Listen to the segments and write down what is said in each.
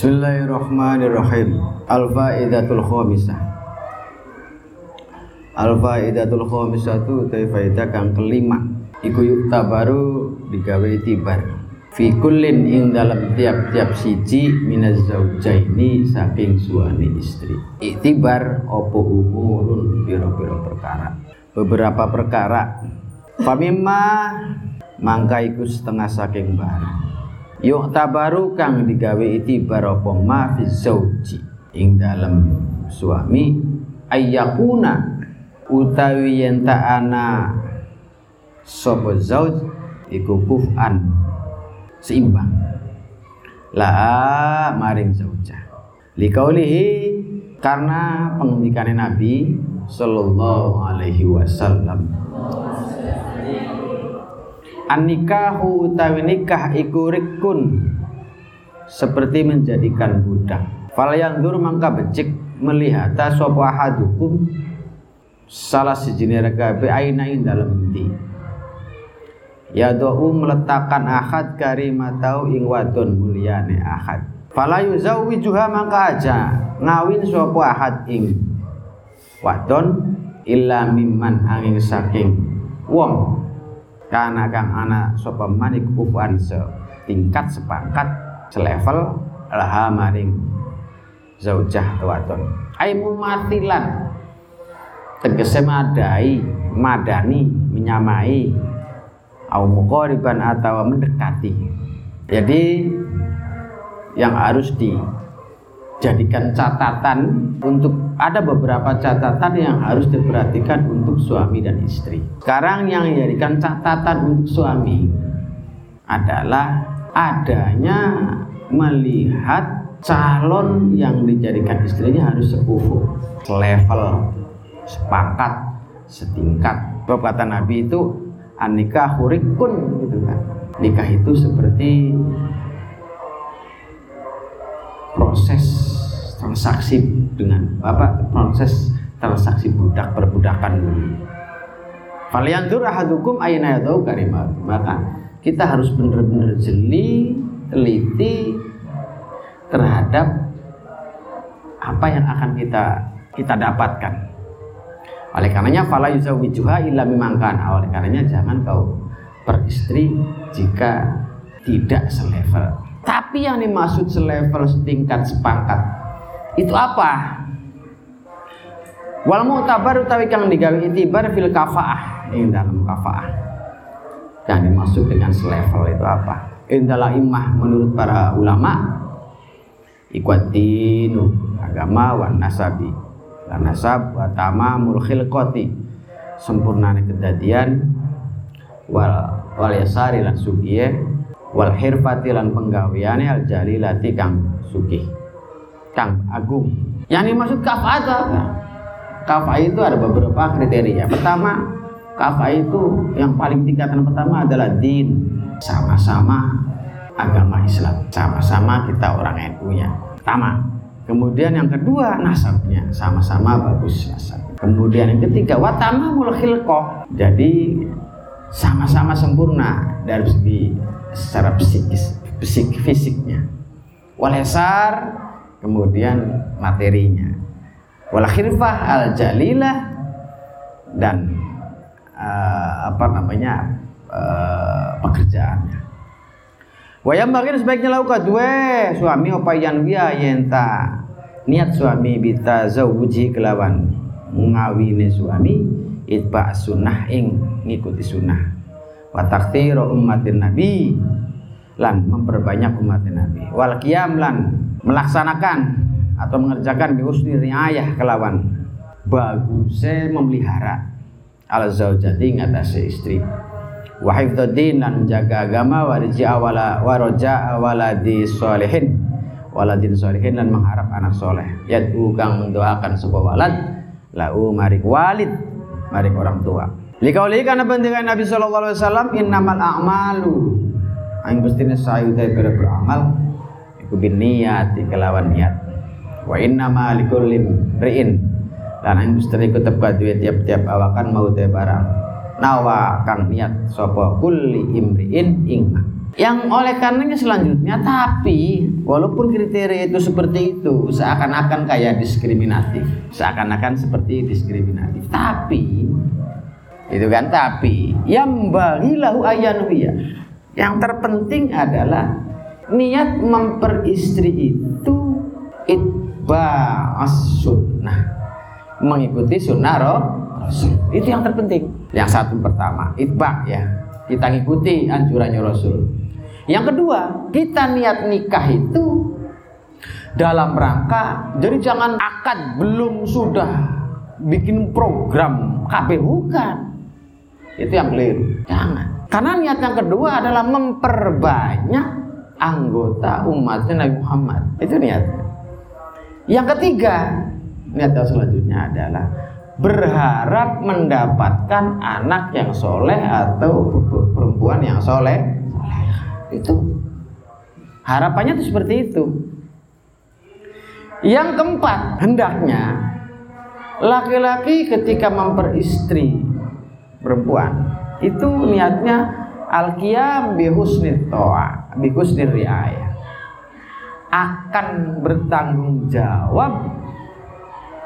Bismillahirrahmanirrahim. Al-faidatul khamisah. Al-faidatul khamisah itu faedah kang kelima. Iku yuk tabaru digawe tibar. Fi kullin ing dalam tiap-tiap siji minaz zaujaini saking suami istri. Iktibar opo umurun biro-biro perkara. Beberapa perkara. Famimma mangka iku setengah saking barang. Yuk tabaru kang digawe itibar apa? Ma fi zauji. Ing dalam suami. Ayyakuna. Utawi yen ana sapa zauj iku kufan. Seimbang. La maring zaujah. Likaulihi karena pengendikannya Nabi sallallahu alaihi wasallam An-nikahu utawi nikah iku rikun seperti menjadikan budak. Fal yandur mangka becik melihat sapa ahadukum salah sijine rekabe aina ing dalem endi. Ya do'u meletakkan ahad karimatau ing wadon mulyane ahad. Fala yuzawwijuha mangka aja ngawin sapa ahad ing wadon illa mimman angin saking wong karena kang ana sapa manik kufan setingkat sepangkat selevel laha maring zaujah wadon ai mumatilan. Tegese madai madani menyamai au muqariban atau mendekati. Jadi yang harus dijadikan catatan untuk ada beberapa catatan yang harus diperhatikan untuk suami dan istri. Sekarang yang dijadikan catatan untuk suami adalah adanya melihat calon yang dijadikan istrinya harus sekufu, level, sepakat, setingkat. Sebab kata Nabi itu anikah hurikun gitu kan. Nikah itu seperti proses transaksi dengan apa proses transaksi budak perbudakan dulu. Falyanzur ahadukum aina yadau karimat. Maka kita harus benar-benar jeli, teliti terhadap apa yang akan kita kita dapatkan. Oleh karenanya fala yuzawijuha illa mimangkan. Oleh karenanya jangan kau beristri jika tidak selevel. Tapi yang dimaksud selevel, setingkat, sepangkat itu apa? Wal mu'tabar utawi kang digawe itibar fil kafaah ing dalam kafaah. Yang dimaksud dengan selevel itu apa? Indalah imah menurut para ulama ikwatinu agama wa nasabi lan nasab wa tamamul khilqati sempurnane kedadian wal wal yasari lan sugiye wal hirfati lan penggaweane al jalilati kang sugih kang agung. Yang dimaksud kafa apa? Kafa itu ada beberapa kriteria. Pertama kafa itu yang paling tingkatan pertama adalah din. Sama-sama agama Islam. Sama-sama kita orang NU nya pertama. Kemudian yang kedua nasabnya. Sama-sama bagus nasab. Kemudian yang ketiga watama mulkhilqoh jadi sama-sama sempurna dari segi secara psikis psik fisiknya. Walesar kemudian materinya. Wal khirfah al jalilah dan uh, apa namanya uh, pekerjaannya. Wayang bagian sebaiknya lakukan dua suami apa yang dia yenta niat suami bita zawuji kelawan ngawini suami itba sunnah ing ngikuti sunnah. Wa taktsiru ummatin nabi lan memperbanyak umat nabi. Wal qiyam lan melaksanakan atau mengerjakan bi husni riayah kelawan. Bagusnya memelihara. Al zaujati ngatasi istri. Wa hifdzuddin lan menjaga agama. Wa rizqa wala wa raja waladi sholihin waladin sholihin lan mengharap anak soleh. Yad'u kang mendoakan sebuah walad. Lau marik walid marik orang tua. Likauli karena pentingan Nabi sallallahu alaihi wasallam innamal a'malu. Aing pastine sayu teh beramal iku niat kelawan niat. Wa innama likulli ri'in lan aing pastine iku tepat tiap-tiap awakan mau teh barang. Nawa kang niat sapa kulli imriin ing yang oleh karenanya selanjutnya tapi walaupun kriteria itu seperti itu seakan-akan kayak diskriminatif. Seakan-akan seperti diskriminatif. Tapi itu kan? Tapi yang bagilahu ayanuhiyah yang terpenting adalah niat memperistri itu itba'as sunnah. Mengikuti sunnah roh itu yang terpenting. Yang satu pertama itba ya. Kita ngikuti anjurannya Rasul. Yang kedua kita niat nikah itu dalam rangka jadi jangan akad belum sudah bikin program KB bukan. Itu yang keliru. Jangan. Karena niat yang kedua adalah memperbanyak anggota umatnya Nabi Muhammad. Itu niatnya yang ketiga niat yang selanjutnya adalah berharap mendapatkan anak yang soleh atau perempuan yang soleh. Itu. Harapannya itu seperti itu. Yang keempat hendaknya laki-laki ketika memperistri perempuan itu niatnya al-qiyam to'a bihusnir riayah. Akan bertanggung jawab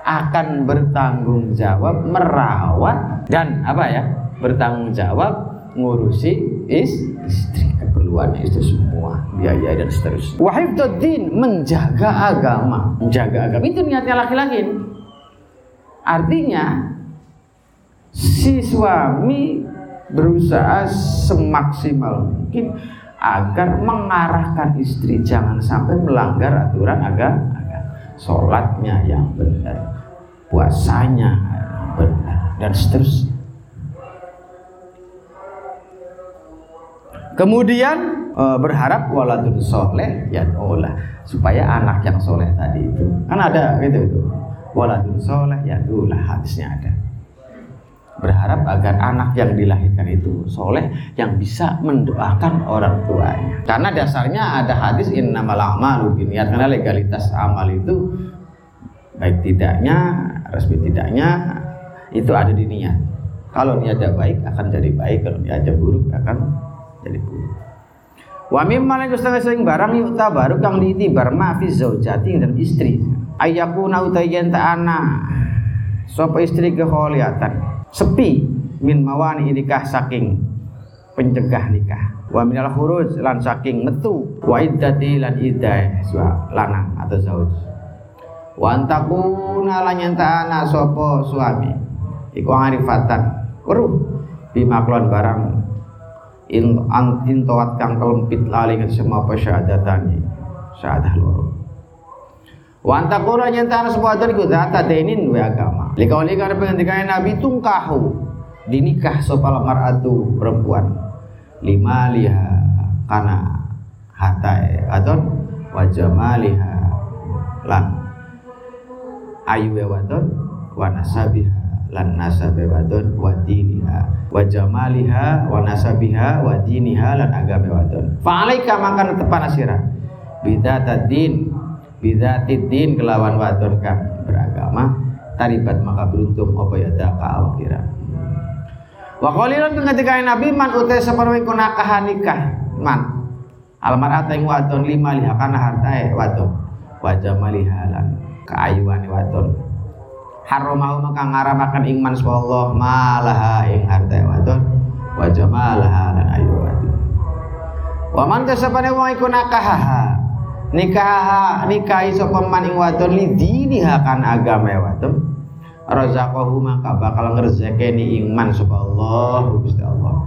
akan bertanggung jawab merawat dan apa ya? Bertanggung jawab ngurusi istri keperluan istri semua biaya dan seterusnya. Wahibduddin menjaga agama. Menjaga agama. Itu niatnya laki-laki. Artinya si suami berusaha semaksimal mungkin agar mengarahkan istri jangan sampai melanggar aturan agama sholatnya yang benar puasanya benar dan seterusnya. Kemudian e, berharap waladun soleh ya Allah supaya anak yang soleh tadi itu kan ada gitu itu waladun soleh ya Allah hadisnya ada berharap agar anak yang dilahirkan itu soleh yang bisa mendoakan orang tuanya. Karena dasarnya ada hadis innamal a'malu binniyat. Karena legalitas amal itu baik tidaknya resmi tidaknya itu ada di niat. Kalau niatnya baik akan jadi baik. Kalau niatnya buruk akan jadi buruk. Wa mimma la sing barang yuta baru kang diitibar ma fi zaujati dan istri. Ayakuna utayan ana sapa istri keholiatan sepi. Min mawani nikah saking pencegah nikah. Wa minal khuruj lan saking metu. Wa iddati lan iddah lanang atau zauj. Wa antakuna lan nyentana sapa suami. Iku arifatan. Weruh. Bimaklon barang. In an intawat kang kelempit lali ke semua pesyahadatani syahadah loro. Wa antakuna nyentana sapa iku data denin wa agama likauli karena pengendikane nabi tungkahu. Dinikah sapa mar'atu perempuan. Lima liha kana hatai atau wajah liha lan ayu wadon wa nasabiha lan nasabe wadon wa diniha wa jamaliha wa nasabiha wa diniha lan agame wadon fa alaika maka tepan asira bidata din bidati din kelawan wadon kang beragama taribat maka beruntung apa ya daka awak kira. Wa ketika nabi man utai saparwi kunakah nikah man. Almarat ing wadon lima liha kana hartae wadon. Wa jamaliha lan keayuan wadon haramahu maka ngaramakan man Allah malaha ing harta wadon. Wa jamalaha lan ayu wadon. Wa man kasabane wong iku nikah nikahi sapa man ing wadon li diniha kan agama wadon. Razaqahu maka bakal ngrezekeni ing man sapa Allah Gusti Allah.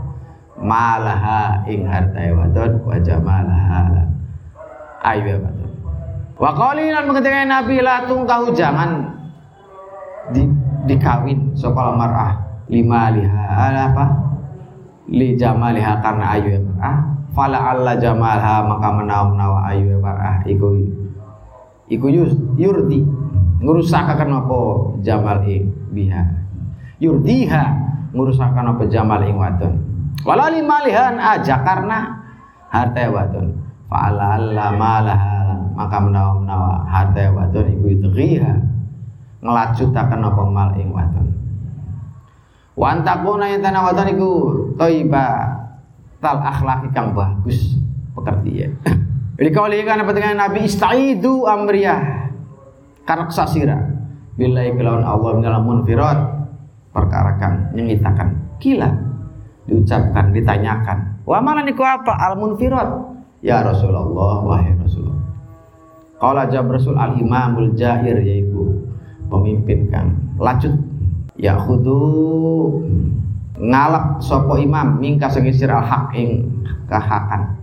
Malaha ing harta wadon wa jamalaha lan ayu wadon. Wa qalilan mengetika Nabi la tungkahu jangan di, dikawin sopal mar'ah. Lima liha apa? Li jamaliha karena ayu mar'ah fala alla jamalha maka menawa menawa ayu ya mar'ah iku iku yurdi. Ngurusakaken apa jamal ing biha? Yurdiha ngurusakaken apa jamal ing wadon? Wala lima lihan aja karena harta wadon. Fa'ala alla malaha maka menawa-menawa hati wadon iku idghiha nglajutaken apa mal ing wadon. Wa antakuna yang tanah wadon iku thaiba tal akhlak kang bagus pekerti ya. Jadi kau lihat apa dengan Nabi? Istaidu amriyah. Karena kesasira. Bila kelawan Allah dalam munfirat. Perkarakan nyengitakan. Kila diucapkan ditanyakan. Wa mana niku apa? Al munfirat ya Rasulullah wahai Rasulullah. Qala jawab Rasul al imamul jair yaitu pemimpin kang lacut. Ya khudu ngalap sopo imam mingka sengisir al haq ing kahakan.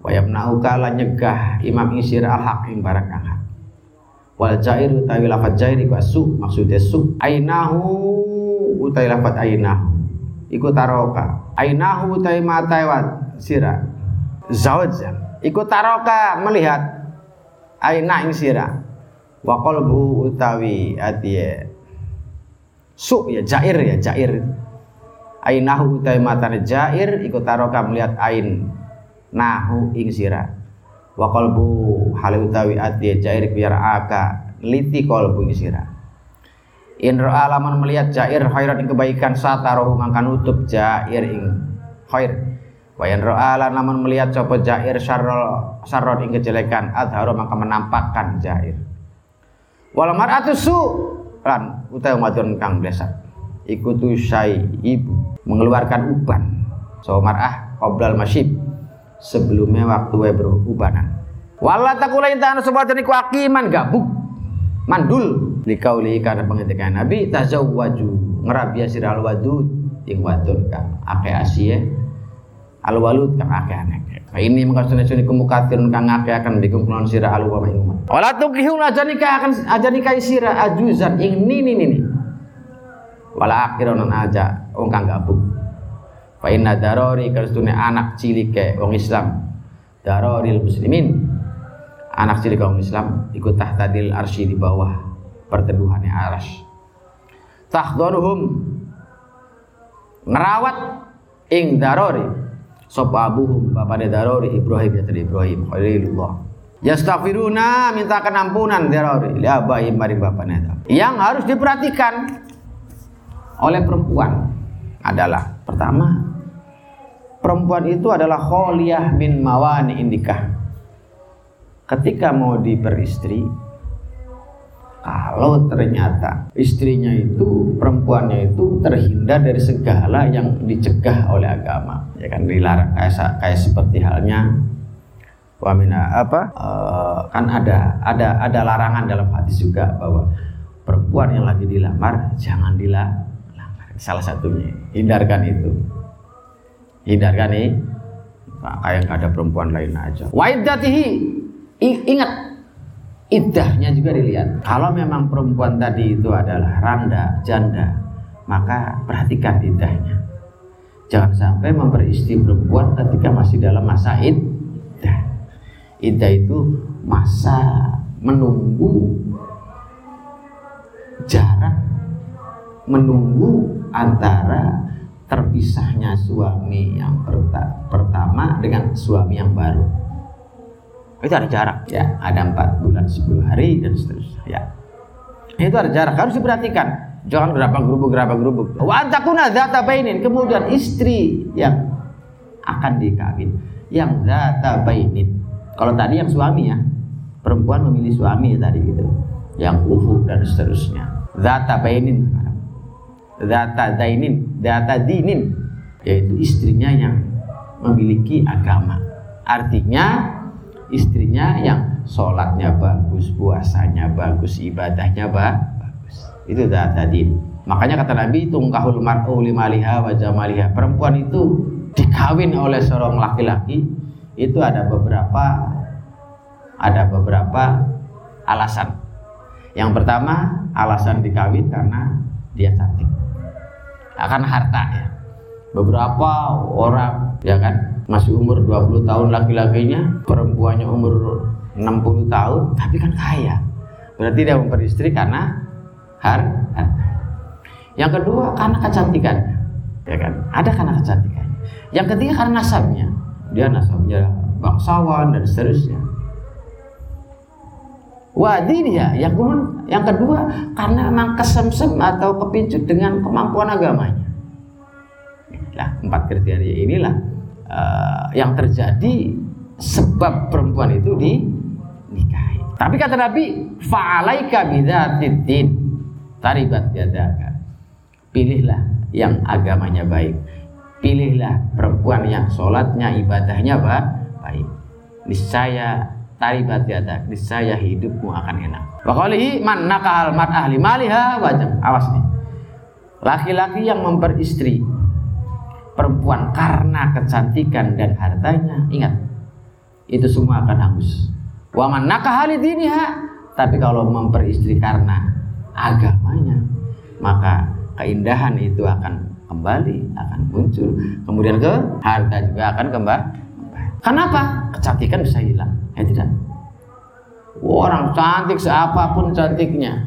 Wa yamna'u kala nyegah imam isir al haq ing barang hak wal jair utawi lafat jair iku asu maksudnya su. Ainahu utawi lafat ainahu. Iku taroka. Ainahu utawi mataiwat sira. Zawjan iku taroka melihat aina ing sira. Wa qalbu utawi atiye su ya jair ya jair ainahu utawi matane jair iku taroka melihat ain nahu ing sira wa qalbu halu utawi atiye jair biar aka liti qalbu ing sira in ra'a lamun melihat jair khairan ing kebaikan satarohu mangka nutup jair ing khair Wayan ro'ala namun melihat copo jair syarrol syarrol ing kejelekan adharu maka menampakkan jair. Wal mar'atu su lan utawi wadon kang blesat. Iku tu ibu mengeluarkan uban. So mar'ah qoblal masyib sebelumnya waktu we berubanan. Wala takula intan sebatan iku akiman gabuk mandul likauli karena pengintikan Nabi tazawwaju ngerabia siral wadud ing wadon kang akeh asie al walud kang akeh aneh Fa ini mengkasune suni kumukatirun kang akeh akan dikumpulan sira al wa umat. Wala tukihun aja nikah akan aja nikah sira ajuzan ing nini nini. Wala akhiron aja wong kang gabuk. Fa inna darori karstune anak cilik ke wong Islam. Daroril muslimin. Anak cilik wong Islam ikut tahtadil arsy di bawah perteduhannya aras. Tahdharuhum ngerawat ing darori sapa abuhum bapane darori Ibrahim ya Ibrahim Khalilullah Yastaghfiruna minta ampunan darori li abaihim maring bapane Yang harus diperhatikan oleh perempuan adalah pertama perempuan itu adalah kholiyah min mawani indikah. Ketika mau diperistri kalau ternyata istrinya itu perempuannya itu terhindar dari segala yang dicegah oleh agama ya kan dilarang kayak kayak seperti halnya wamina apa uh, kan ada ada ada larangan dalam hadis juga bahwa perempuan yang lagi dilamar jangan dilamar salah satunya hindarkan itu hindarkan nih kayak nggak ada perempuan lain aja waidatihi ingat Idahnya juga dilihat. Kalau memang perempuan tadi itu adalah randa, janda, maka perhatikan idahnya. Jangan sampai memberi istri perempuan ketika masih dalam masa iddah. Iddah itu masa menunggu jarak menunggu antara terpisahnya suami yang pertama dengan suami yang baru. Itu ada jarak. Ya. Ada empat bulan sepuluh hari dan seterusnya. Ya. Itu ada jarak. Harus diperhatikan. Jangan berapa gerubuk berapa gerubuk wa antakuna data bainin. Kemudian istri yang akan dikawin. Yang data bainin. Kalau tadi yang suami ya. Perempuan memilih suami ya tadi gitu. Yang ufu dan seterusnya. Data bainin data dainin data dinin yaitu istrinya yang memiliki agama artinya istrinya yang sholatnya bagus, puasanya bagus, ibadahnya bagus. Itu tadi. Makanya kata Nabi tungkahul mar'u limaliha wa jamaliha. Perempuan itu dikawin oleh seorang laki-laki itu ada beberapa ada beberapa alasan. Yang pertama, alasan dikawin karena dia cantik. Akan harta ya. Beberapa orang ya kan masih umur 20 tahun laki-lakinya, perempuannya umur 60 tahun, tapi kan kaya. Berarti dia memperistri karena harta. Yang kedua karena kecantikan, ya kan? Ada karena kecantikan. Yang ketiga karena nasabnya. Dia nasabnya bangsawan dan seterusnya. Wadi dia, yang kedua, yang kedua karena memang kesemsem atau kepincut dengan kemampuan agamanya. Nah, empat kriteria inilah uh, yang terjadi sebab perempuan itu dinikahi. Tapi kata Nabi, fa'alaika bidzatiddin taribat yadaka. Pilihlah yang agamanya baik. Pilihlah perempuan yang sholatnya, ibadahnya baik. Niscaya taribat yadak, niscaya hidupmu akan enak. Wa man nakahal ahli maliha wajib. Awas nih. Laki-laki yang memperistri perempuan karena kecantikan dan hartanya, ingat itu semua akan hangus. Wa man nakahali diniha, tapi kalau memperistri karena agamanya, maka keindahan itu akan kembali, akan muncul. Kemudian ke harta juga akan kembali. Kenapa? Kecantikan bisa hilang. Ya tidak. Orang cantik seapapun cantiknya.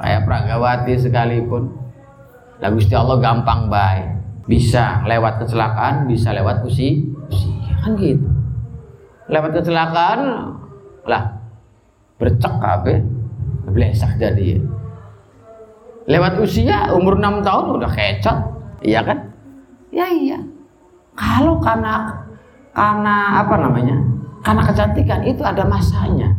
Kayak Pragawati sekalipun. Lagu Allah gampang baik bisa lewat kecelakaan, bisa lewat usi, usia kan gitu. Lewat kecelakaan lah bercek kabeh blesak jadi. Lewat usia umur 6 tahun udah kecot, iya kan? Ya iya. Kalau karena karena apa namanya? Karena kecantikan itu ada masanya.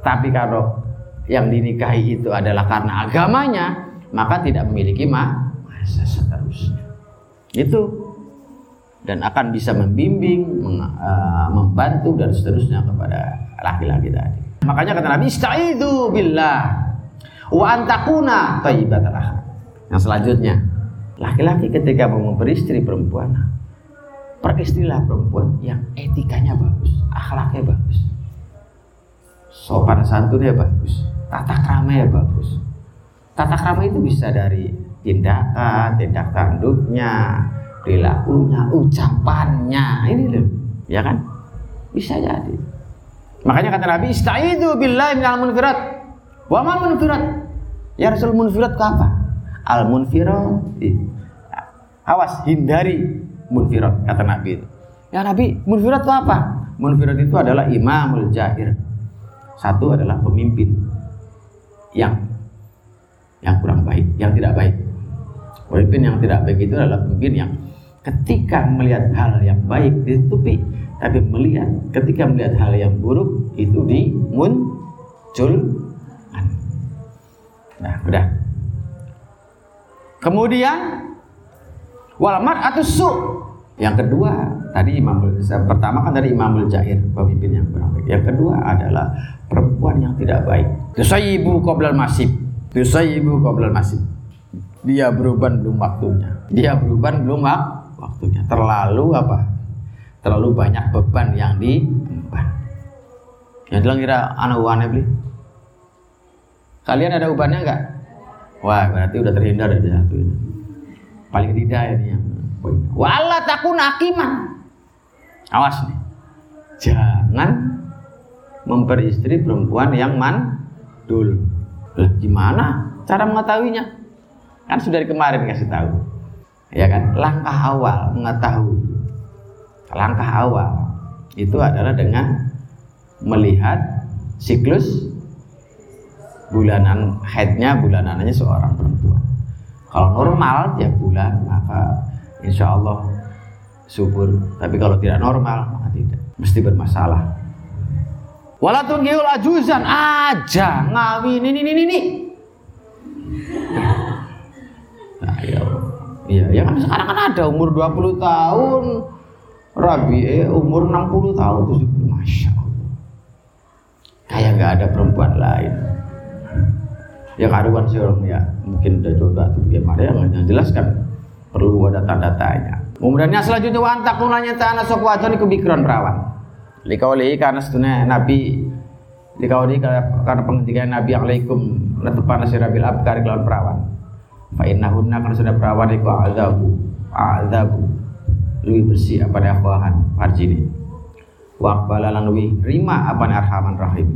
Tapi kalau yang dinikahi itu adalah karena agamanya, maka tidak memiliki masa seterusnya. Itu dan akan bisa membimbing, uh, membantu dan seterusnya kepada laki-laki tadi. Makanya kata Nabi, "Istaizu billah wa antakuna thayyibatal Yang selanjutnya, laki-laki ketika mau beristri perempuan, peristrilah perempuan yang etikanya bagus, akhlaknya bagus. Sopan santunnya bagus, tata kramanya bagus. Tata krama itu bisa dari tindakan, tindak tanduknya, perilakunya, ucapannya. Ini loh, ya kan? Bisa jadi. Makanya kata Nabi, "Istaidu billahi minal munfirat." Wa mal munfirat? Ya Rasul munfirat ke apa? Al munfirat. Awas, hindari munfirat kata Nabi itu. Ya Nabi, munfirat itu apa? Munfirat itu adalah imamul jahir. Satu adalah pemimpin yang yang kurang baik, yang tidak baik. Pemimpin yang tidak baik itu adalah pemimpin yang ketika melihat hal yang baik ditutupi, tapi melihat ketika melihat hal yang buruk itu dimunculkan. Nah, udah. Kemudian walmat atau su. Yang kedua tadi Imam pertama kan dari Imamul Jair pemimpin yang kurang. Yang kedua adalah perempuan yang tidak baik. Tusayyibu qoblal masib. Tusayyibu qoblal masib dia beruban belum waktunya. Dia beruban belum waktunya. Terlalu apa? Terlalu banyak beban yang diemban. Yang bilang kira anak uangnya beli. Kalian ada ubannya enggak? Wah, berarti udah terhindar dari satu ini. Paling tidak ini yang poin. Wala takun akiman. Awas nih. Jangan memperistri perempuan yang mandul. Lah gimana cara mengetahuinya? Kan sudah dari kemarin kasih tahu. Ya kan? Langkah awal mengetahui. Langkah awal itu adalah dengan melihat siklus bulanan headnya bulanannya seorang perempuan. Kalau normal tiap bulan maka insya Allah subur. Tapi kalau tidak normal maka tidak. Mesti bermasalah. Walatun ajuzan aja ngawin ini ini ini. Nah, ya, iya, ya kan sekarang kan ada umur 20 tahun, Rabi eh, umur 60 tahun, 70, Masya Allah. Kayak nggak ada perempuan lain. Ya karuan sih orang ya, mungkin udah coba tuh gimana ya nggak jelaskan perlu ada tanda tanya. Kemudian yang selanjutnya wantak nanya tanah sokwaton itu bikiran perawan. Likauli karena sebenarnya Nabi Likauli karena penghentian Nabi alaikum letupan nasirabil abkar kelawan perawan. Fa innahunna kan sudah perawan iku azabu azabu lebih bersih apa nih akhwahan farjini wa aqbala lan lebih rima apa arhaman rahim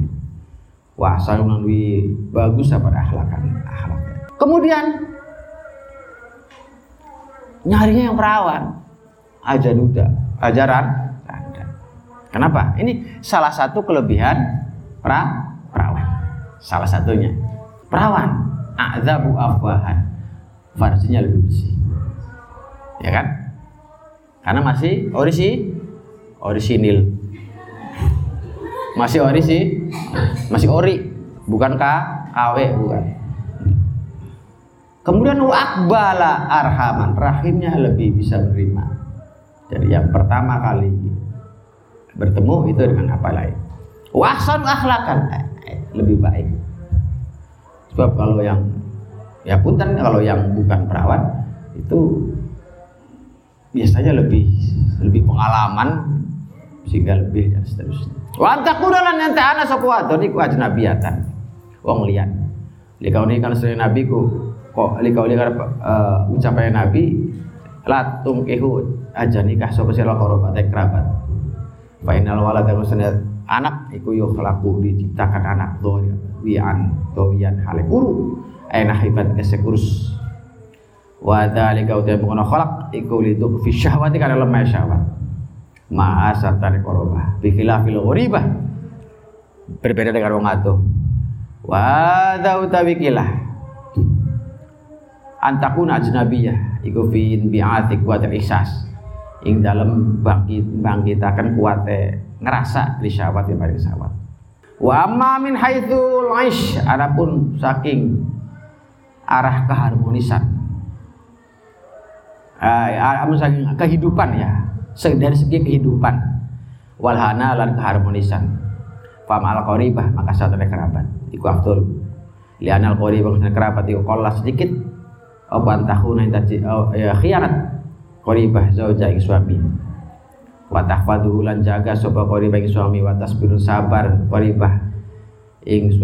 wa asal lan lebih bagus apa akhlakan akhlak kemudian nyarinya yang perawan. Aja duda ajaran ada kenapa? Ini salah satu kelebihan pra perawan. Salah satunya perawan azabu afwahan. Farjinya lebih bersih. Ya kan? Karena masih orisi orisinil masih ori sih. Masih ori. Bukan K KW bukan. Kemudian akbala arhaman. Rahimnya lebih bisa menerima. Jadi yang pertama kali bertemu itu dengan apa lain? Wahsan akhlakan eh, eh, lebih baik. Sebab kalau yang ya punten kalau yang bukan perawat itu biasanya lebih lebih pengalaman sehingga lebih dan seterusnya Wa taqudalan ente ana sapa wadon iku ajnabiyatan. Wong liyan. Likau ini kan sering nabi ku kok likau ini kan uh, ucapan nabi la tungkihu aja nikah sapa sira karo kerabat. Final wala terusnya anak iku yo kelaku diciptakan anak doya wian doyan hale kuru aina hifat esekurus wa dzalika uta bukan khalaq iku lidu fi syahwati kana lemah syahwat ma'asar tarik korobah. Bikhilafil ghuribah. Berbeda dengan wong atuh wa utawi kilah. Antakuna ajnabiyah. Iku fi bi'ati kuatil ihsas ing dalam bangkit bangkitakan kuate ngerasa di syahwat yang paling syahwat. Wa amma min haitsul aish adapun saking arah keharmonisan. Ah, saking kehidupan ya dari segi kehidupan. Walhana lan keharmonisan. Fam al qoribah maka satu kerabat iku afdol. Lian al qoribah kerabat iku kolah sedikit. Apa antahuna intaji oh, ya khianat. Qoribah zauja ing suami. Wa tahfaduhu lan jaga sapa qoribah ing suami wa tasbirun sabar qoribah ing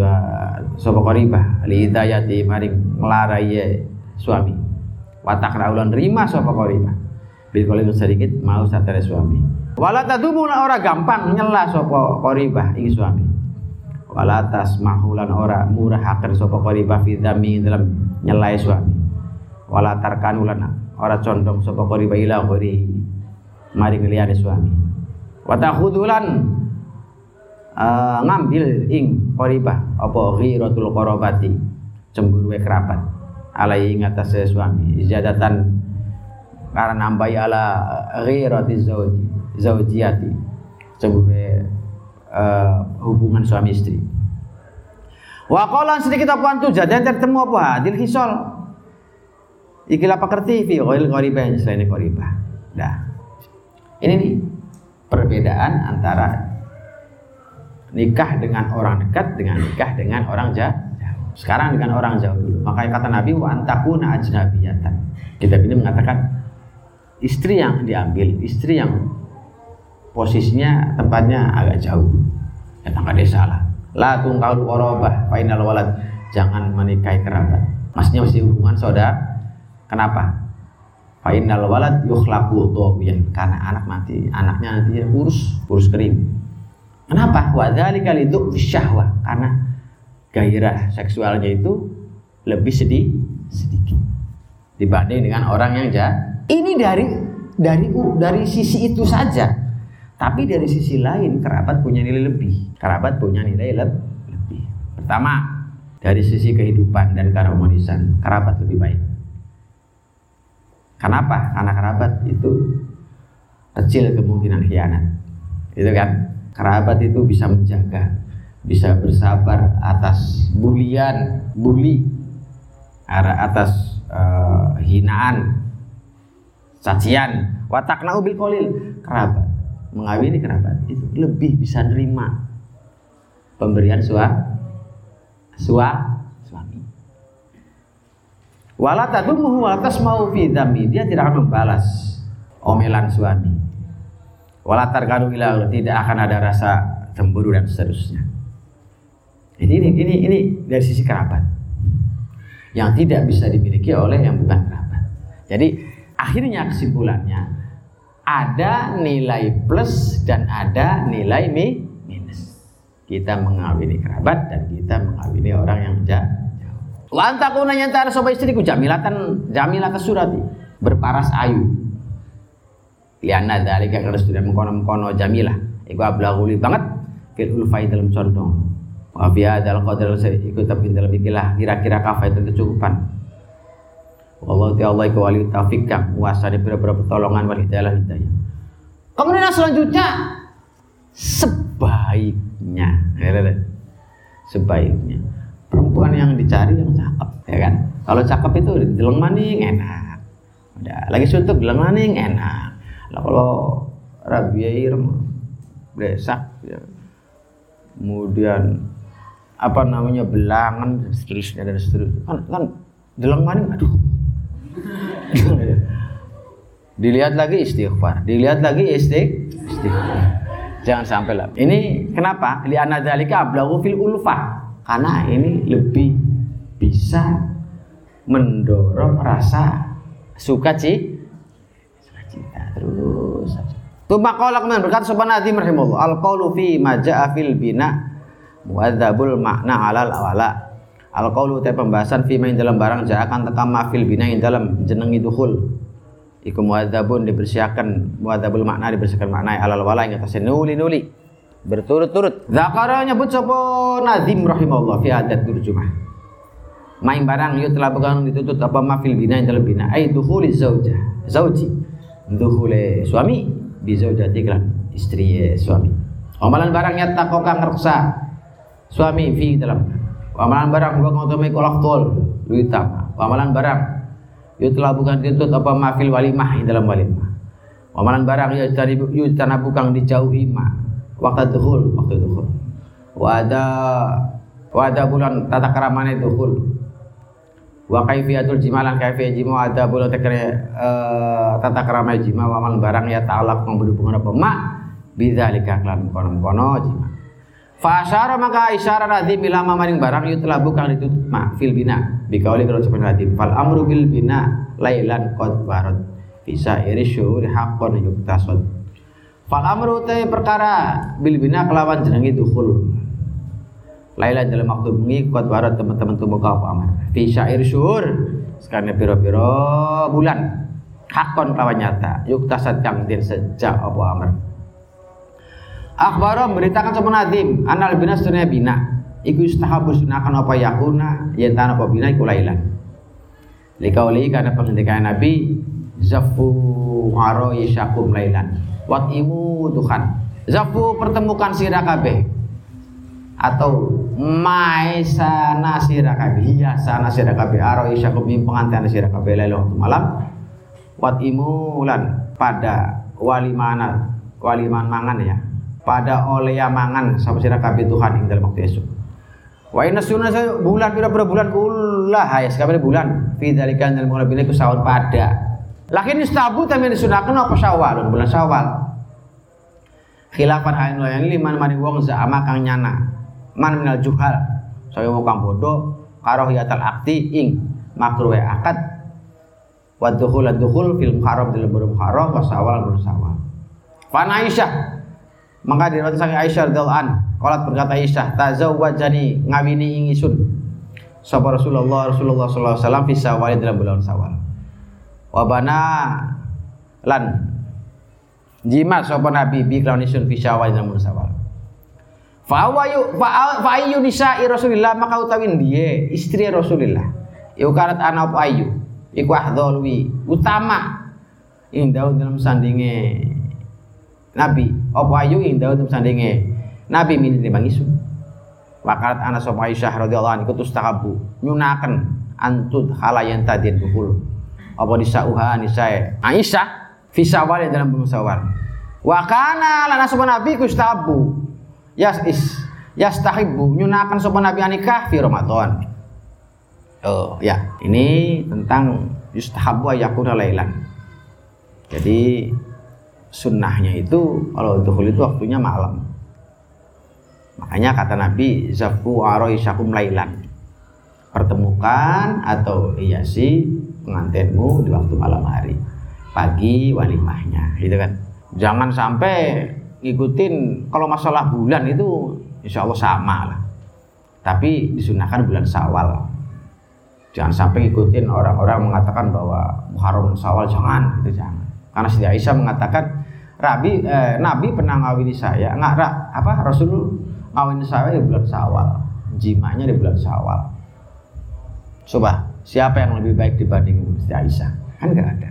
sapa qoribah li hidayati maring nglarai suami. Wa takraulan rima sapa qoribah bil kalau sedikit mau satare suami. Wala tadumuna ora gampang nyela sapa qaribah ing suami. Wala tasmahulan ora murahaken sapa qaribah fi dzami dalam nyelai suami. Wala tarkanulan ora condong sapa qaribah ila ghairi mari ngliyane suami. Wa takhudulan uh, ngambil ing qaribah apa ghiratul qarabati cemburu kerabat alai ngatasé suami izadatan karena nambahi ala ghirati zauji zaujiyati. Sebagai uh, hubungan suami istri. Wa qala sedikit apa antu jadan tertemu apa? Hadil hisol. Ikilah pekerti fi ghail qaribah selain qaribah dah. Ini nih perbedaan antara nikah dengan orang dekat dengan nikah dengan orang jauh sekarang dengan orang jauh dulu. Makanya kata Nabi wa antakuna ajnabiyatan. Kita ini mengatakan istri yang diambil, istri yang posisinya tempatnya agak jauh. Ya tangga desa lah. La tungkal korobah, final walad. Jangan menikahi kerabat. Maksudnya masih hubungan saudara. Kenapa? Final walad yukhlaku dhawiyan karena anak nanti anaknya nanti urus urus kering. Kenapa? Wa dzalika lidu syahwah karena gairah seksualnya itu lebih sedih sedikit dibanding dengan orang yang jahat ini dari dari dari sisi itu saja. Tapi dari sisi lain kerabat punya nilai lebih. Kerabat punya nilai lebih. Pertama, dari sisi kehidupan dan keharmonisan, kerabat lebih baik. Kenapa? Karena kerabat itu kecil kemungkinan khianat. Itu kan? Kerabat itu bisa menjaga, bisa bersabar atas bulian, bully, atas uh, hinaan, sajian. Watakna ubil kolil kerabat. Mengawini kerabat itu lebih bisa nerima pemberian sua sua suami. Wala tadumuhu wala tasmau fi dami. Dia tidak akan membalas omelan suami. Wala tarkanu ila tidak akan ada rasa cemburu dan seterusnya. Ini ini ini, ini dari sisi kerabat. Yang tidak bisa dimiliki oleh yang bukan kerabat. Jadi akhirnya kesimpulannya ada nilai plus dan ada nilai minus. Kita mengawini kerabat dan kita mengawini orang yang jauh. Lantakuna nyantara sobat istriku jamilatan jamilatan surati berparas ayu. Liana dari karena sudah mengkono-mengkono jamilah. Iku ablaguli banget fil ulfai dalam condong. Wa fi hadzal qadar ikut tapi dalam ikilah kira-kira kafa itu kecukupan Allah ti Allah iku wali taufik kang nguasani pira-pira pertolongan wal hidayah hidayah. Kemudian selanjutnya sebaiknya, ya, ya, ya. sebaiknya perempuan yang dicari yang cakep, ya kan? Kalau cakep itu dileng maning enak, udah lagi suntuk dileng maning enak. Lah kalau rabiair besak, ya. kemudian apa namanya belangan dan seterusnya dan seterusnya kan kan dileng maning aduh dilihat lagi istighfar. Dilihat lagi istighfar. Jangan sampai lah. Ini kenapa? Li anadzalika ablagu fil ulfah. Karena ini lebih bisa mendorong rasa suka ci cita terus saja. Tuma qala kemudian berkata subhanahu wa ta'ala al qawlu fi ma ja'a fil bina muadzabul makna alal awala al qawlu te pembahasan fi main dalam barang ja'a tekam mafil bina yang dalam jenengi dukhul. Iku muadzabun dibersihkan muadzabul makna dibersihkan makna alal wala yang atas nuli nuli berturut-turut. Zakara nyebut sapa nazim rahimahullah fi adat turjumah. Main barang yuk telah bukan ditutup apa mafil bina yang dalam bina ay dukhuli zaujah zauji. Dukhuli suami bi zaujati kan istri suami. Amalan barang takoka ngerasa suami fi dalam amalan barang ngotomi kolak tol lu amalan barang. Yutla bukan dituntut apa mafil walimah dalam walimah. Amalan barang ya cari yutana bukan dijauhi ma. Waktu duhul waktu duhul. Wada wada bulan tata keramane duhul. Wa kaifiyatul jimalan kaifiyah jima ada bulan tekere uh, tata keramane jima. Amalan barang ya ta'alaq berhubungan apa ma. Bidzalika klan kono-kono jima Fasara maka isyarat nadim ilama maring barang yutla bukan ditutup ma fil bina. Bikauli kalau cepat nadim fal amru bil bina lailan qad barad bisa iri syuhuri haqqon yuktasad fal amru te perkara bil bina kelawan jenengi dukhul. Lailan dalam waktu bengi qad barad teman-teman tumuka apa amar. Fi syair syuhur sekarang piro-piro bulan. Hakon kelawan nyata. Yuktasad kang den sejak apa amar Akhbaro memberitakan sama Nadim anal bina sebenarnya bina. Iku istahabu sunakan apa yakuna yen tanah apa bina iku lailan. Likauli karena pengendikan Nabi zafu aro yishakum lailan. Wat imu tuhan. Zafu pertemukan sirah kabeh. Atau mai sana sirah kabeh. Iya sana sirah kabeh. Aro yishakum ing pengantian sirah kabeh lailan waktu malam. Wat imu lan pada wali mana wali mangan ya pada oleh mangan sama sira kabeh Tuhan ing dalam waktu esok. Wa inna sunnah bulan pira-pira bulan kula hayas kabeh bulan fi dzalika dalam mulai bila sahur pada. Lakin istabu tamin disunahkan apa Syawal bulan Syawal. Khilafan hain yang liman mari wong za'ama kang nyana. Man minal juhal. Saya mau kang bodoh karohiyatal akti ing makruh akad wa dukhul dukhul fil dalam bulan muharram wa sawal bulan sawal. Fan Aisyah maka diriwayatkan sang Aisyah radhiyallahu an, qalat berkata Aisyah, tazawwajani ngawini ingisun. Sapa Rasulullah Rasulullah sallallahu alaihi wasallam fi dalam bulan Syawal. Wa bana lan jima sapa Nabi bi kelawan isun fi Syawal dalam bulan Syawal. Fa awayu fa ayu nisa'i Rasulillah maka utawin dia istri Rasulillah. Iku karat ana ayu. Iku ahdhalwi utama ing dalam sandinge Nabi apa ayu indah untuk sandinge? Nabi min bang isu Wakarat ana sapa Aisyah radhiyallahu anha kutus tahabu nyunaken antut halayan tadin buhul apa disauha nisae? Aisyah fi sawal dalam bulan sawal wa kana lana sapa nabi kustabu yas is yastahibbu nyunakan sapa nabi anikah fi Ramadan. Oh ya. Ini tentang yustahabu ayakuna lailan jadi sunnahnya itu kalau dukhul itu waktunya malam. Makanya kata Nabi zafu aroisyakum lailan. Pertemukan atau hiasi pengantinmu di waktu malam hari pagi walimahnya gitu kan. Jangan sampai ngikutin kalau masalah bulan itu insya Allah sama lah. Tapi disunahkan bulan sawal jangan sampai ngikutin orang-orang mengatakan bahwa Muharram sawal jangan itu jangan. Karena Siti Aisyah mengatakan Rabi, eh, Nabi pernah ngawini saya, nggak apa Rasul ngawini saya di bulan Syawal, jimanya di bulan Syawal. Coba, siapa yang lebih baik dibanding Siti Aisyah? Kan nggak ada.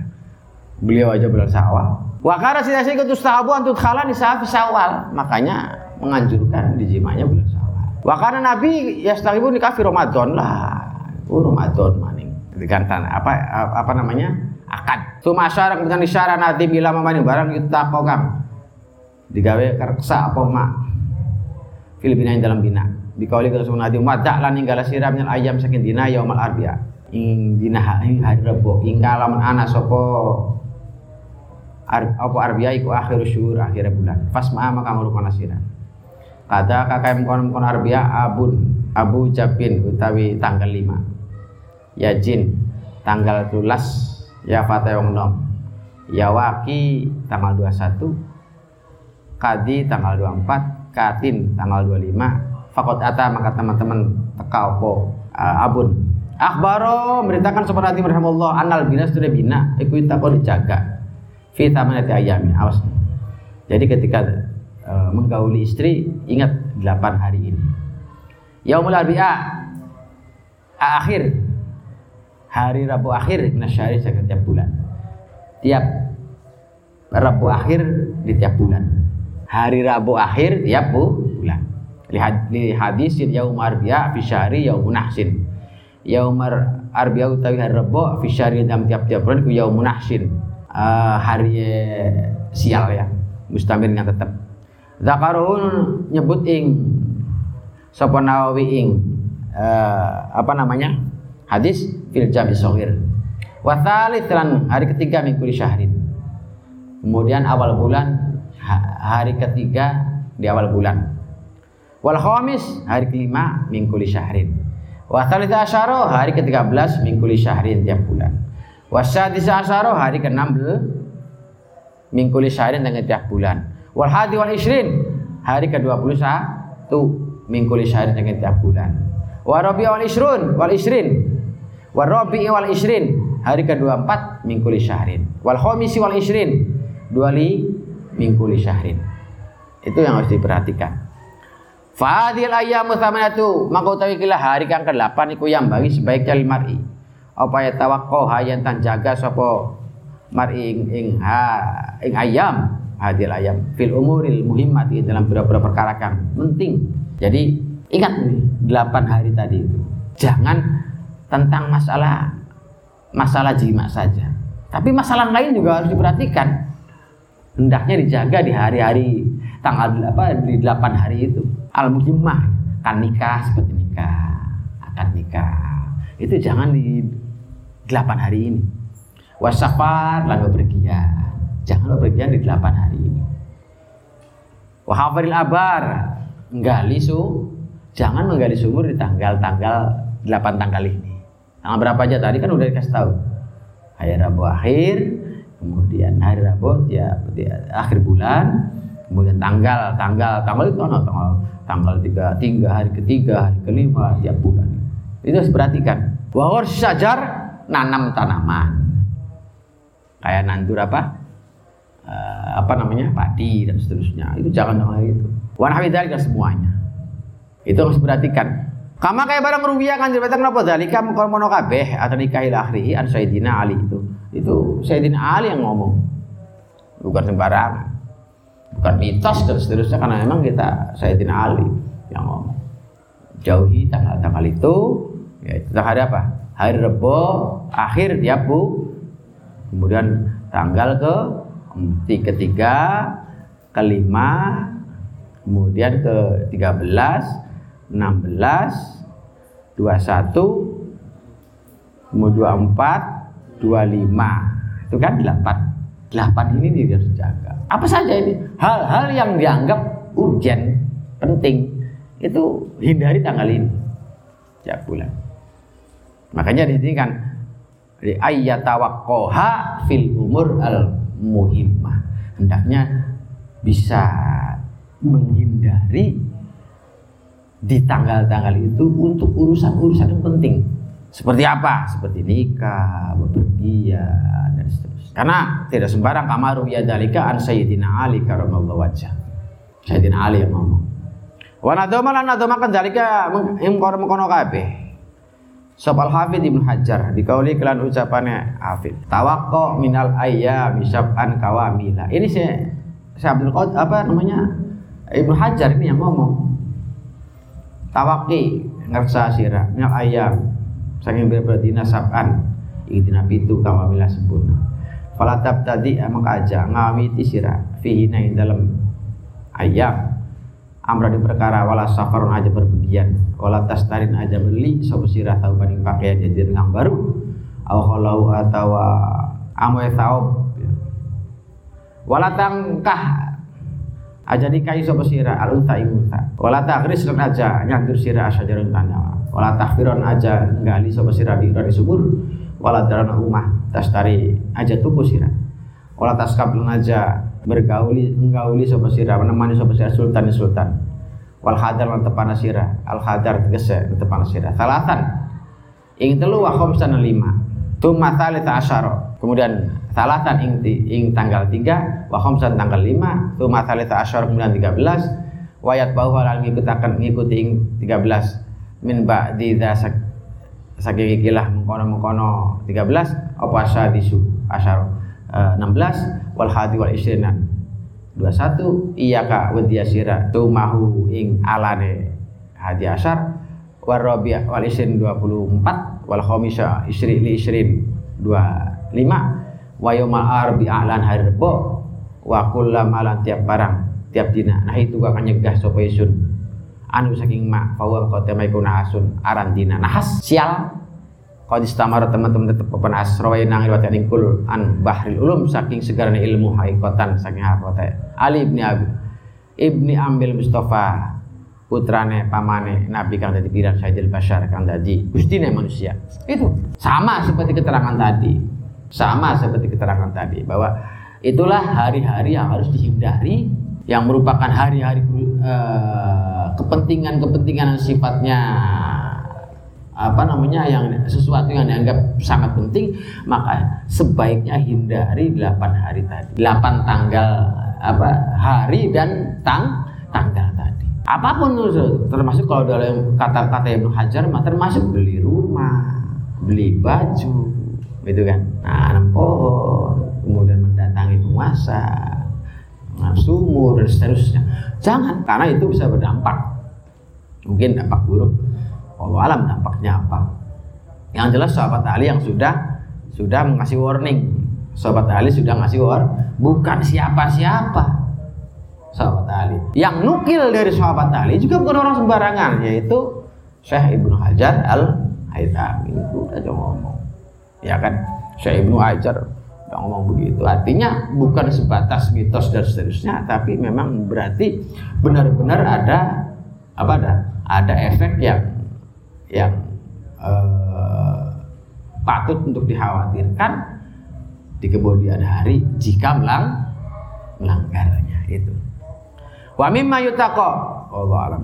beliau aja bulan Syawal. Wa kana sida sing tustahabu antut khala nisa fi Syawal. Makanya menganjurkan dijimanya bulan Syawal. Wa kana Nabi yastahibu nikah fi Ramadan lah. Oh, Ramadan maning. Digantan apa apa namanya? Akad. Tu masyarakat kemudian isyarat nanti bila mamani barang kita kokam. Digawe kersa apa mak. Filipina yang dalam bina. Dikauli ke Rasul Nabi wadak lan ninggala siram ayam saking dina yaumal arbi'a. Ing dina ing hari Rebo ing kalaman ana sapa ar, apa arbi'a iku akhir syuhur akhir bulan. Fasma maka ngurukana sira. Kata kakak mkon mkon arbi'a abun Abu Jabin utawi tanggal 5. Yajin tanggal 12 ya Fatah wong nom. Ya Waki tanggal 21 Kadi tanggal 24 Katin tanggal 25 fakot ata maka teman-teman teka uh, abun. Akhbaro memberitakan sopan hati Allah anal bina sudah bina iku kau dijaga. Fi tamanati ayami awas. Jadi ketika uh, menggauli istri ingat 8 hari ini. Yaumul arbi'a akhir hari Rabu akhir nasyari setiap bulan. Tiap Rabu akhir di tiap bulan. Hari Rabu akhir tiap bulan. Li hadis yaum arbi'a fi syahri yaum nahsin. Yaum arbi'a utawi hari rebo fi syahri dalam tiap-tiap bulan ku yaum nahsin. Uh, hari sial ya mustamir dengan tetap zakarun nyebut ing sapa nawawi ing uh, apa namanya hadis fil jami sohir wa hari ketiga minggu syahrin kemudian awal bulan hari ketiga di awal bulan Wal khamis hari kelima mingkuli syahrin. Wa thalitha asyara hari ke-13 mingkuli syahrin tiap bulan. Wa sadisa asyara hari ke-16 mingkuli syahrin dengan tiap bulan. Wal hadi wal isrin hari ke-21 mingkuli syahrin dengan tiap bulan. Wa rabi wal isrun wal isrin. Wa rabi wal isrin hari ke-24 mingkuli syahrin. Wal khamisi wal isrin duali mingkuli syahrin. Itu yang harus diperhatikan. Fadil ayam tsamanatu maka utawi kila hari kang ke-8 iku yang bagi sebaiknya mar'i. Apa ya tawakko hayan tan jaga sapa mar'i ing, ing ha ing ayam hadil ayam fil umuril muhimmati dalam beberapa perkara kan penting. Jadi ingat nih 8 hari tadi itu. Jangan tentang masalah masalah jima saja. Tapi masalah lain juga harus diperhatikan. Hendaknya dijaga di hari-hari tanggal apa di 8 hari itu. Al muhimmah kan nikah seperti nikah akan nikah. Itu jangan di delapan hari ini. Wasafar lalu berpergian. Jangan berpergian di delapan hari ini. Wahafaril abar nggali su jangan menggali sumur di tanggal-tanggal delapan tanggal ini tanggal berapa aja? Tadi kan udah dikasih tahu. Hari Rabu akhir kemudian hari Rabu ya akhir bulan kemudian tanggal tanggal tanggal itu no, tanggal tanggal tiga tiga hari ketiga hari kelima tiap bulan. Itu harus perhatikan bahwa sajar nanam tanaman. Kayak nandur apa? Uh, apa namanya? Padi dan seterusnya. Itu jangan dengan itu. Warna dan semuanya. Itu harus perhatikan Kama kayak barang rubiah kan cerita kenapa dalika mengkon mono kabeh atau nikahil akhrihi an Sayyidina Ali itu. Itu Sayyidina Ali yang ngomong. Bukan sembarangan. Bukan mitos dan seterusnya karena memang kita Sayyidina Ali yang ngomong. Jauhi tanggal-tanggal itu ya itu hari apa? Hari Rebo akhir tiap bu. Kemudian tanggal ke ketiga kelima kemudian ke 13 16 21 kemudian 24 25 itu kan 8 8 ini harus jaga. Apa saja ini? Hal-hal yang dianggap urgent penting itu hindari tanggal ini. Tiap bulan. Makanya di sini kan di ayyatawakkoha fil umur al muhimmah. Hendaknya bisa menghindari di tanggal-tanggal itu untuk urusan-urusan yang penting seperti apa seperti nikah bepergian dan seterusnya karena tidak sembarang kamaru ya dalika an Sayyidina Ali karamallahu wajah. Sayyidina Ali yang ngomong. Wa nadoma lan nadoma kan dalika mengkono mengkono kabeh. Sopal Hafid Ibnu Hajar dikauli kelan ucapannya Hafid. Tawakko minal ayyam syab'an kawamila. Ini saya saya Abdul Qad apa namanya? Ibnu Hajar ini yang ngomong. Tawaki ngersa sira minal ayyam. Saking berberdina sab'an ing dina pitu kawamila sempurna. Falatab tadi maka aja ngawiti sira fihi ing dalam ayam amra di perkara wala safarun aja berpergian. Wala tastarin aja beli sapa sirah tahu paning pakaian jadi dengan baru. Aw khalau atau amoy taub wala tangkah aja dikai sapa sirah al unta unta. Wala takris lan aja nyandur sirah asyajarun tanya wala takfiron aja nggali sapa sirah di subur wala darana umah tastari aja tuku sirah wala taskab lan aja bergauli menggauli sapa sira menemani sapa sira sultan sultan wal hadar lan tepana sira. Al hadar tegese tepana sira. Salatan ing telu wa khamsan lima. Tuma tsalita asyara kemudian salatan ing ing tanggal 3 wa khamsan tanggal 5 tuma tsalita asyara kemudian 13 wayat bahwa lan ngikutaken ngikuti ing 13 min ba'di dza saking ikilah mengkono-mengkono 13 apa disu asyara 16 wal hadi wal isrinan 21 iyaka wadiyasira tumahu ing alane hadi asar warabi wal isrin 24 wal khamisa isri li isrin 25 wa yaumal arbi a'lan hari rebo wa kullam alan tiap barang tiap dina. Nah itu akan nyegah sapa isun anu saking mak fawa qatamai kuna asun aran dina. Nahas sial. Qad istamara teman-teman tetap papan asrawai nang riwayat kul an bahril ulum saking segarane ilmu haikatan saking hakote Ali ibni Abi ibni Ambil Mustafa putrane pamane Nabi kang dadi piran Sayyidil Bashar kang dadi gustine manusia. Itu sama seperti keterangan tadi sama seperti keterangan tadi bahwa itulah hari-hari yang harus dihindari yang merupakan hari-hari uh, kepentingan-kepentingan sifatnya apa namanya yang sesuatu yang dianggap sangat penting maka sebaiknya hindari 8 hari tadi. 8 tanggal apa hari dan tang tanggal tadi. Apa pun termasuk kalau dalam kata-kata Ibnu Hajar termasuk beli rumah beli baju gitu kan nanam pohon kemudian mendatangi penguasa sumur dan seterusnya jangan karena itu bisa berdampak mungkin dampak buruk Allah alam dampaknya apa. Yang jelas sahabat Ali yang sudah sudah mengasih warning. Sahabat Ali sudah ngasih war, bukan siapa-siapa. Sahabat Ali. Yang nukil dari sahabat Ali juga bukan orang sembarangan, yaitu Syekh Ibnu Hajar Al Haythami itu aja ngomong. Ya kan? Syekh Ibnu Hajar udah ngomong begitu. Artinya bukan sebatas mitos dan seterusnya, tapi memang berarti benar-benar ada apa ada ada efek yang yang eh, patut untuk dikhawatirkan di kemudian hari jika melang melanggarnya itu. Wa mimma yutaqo Allah alam.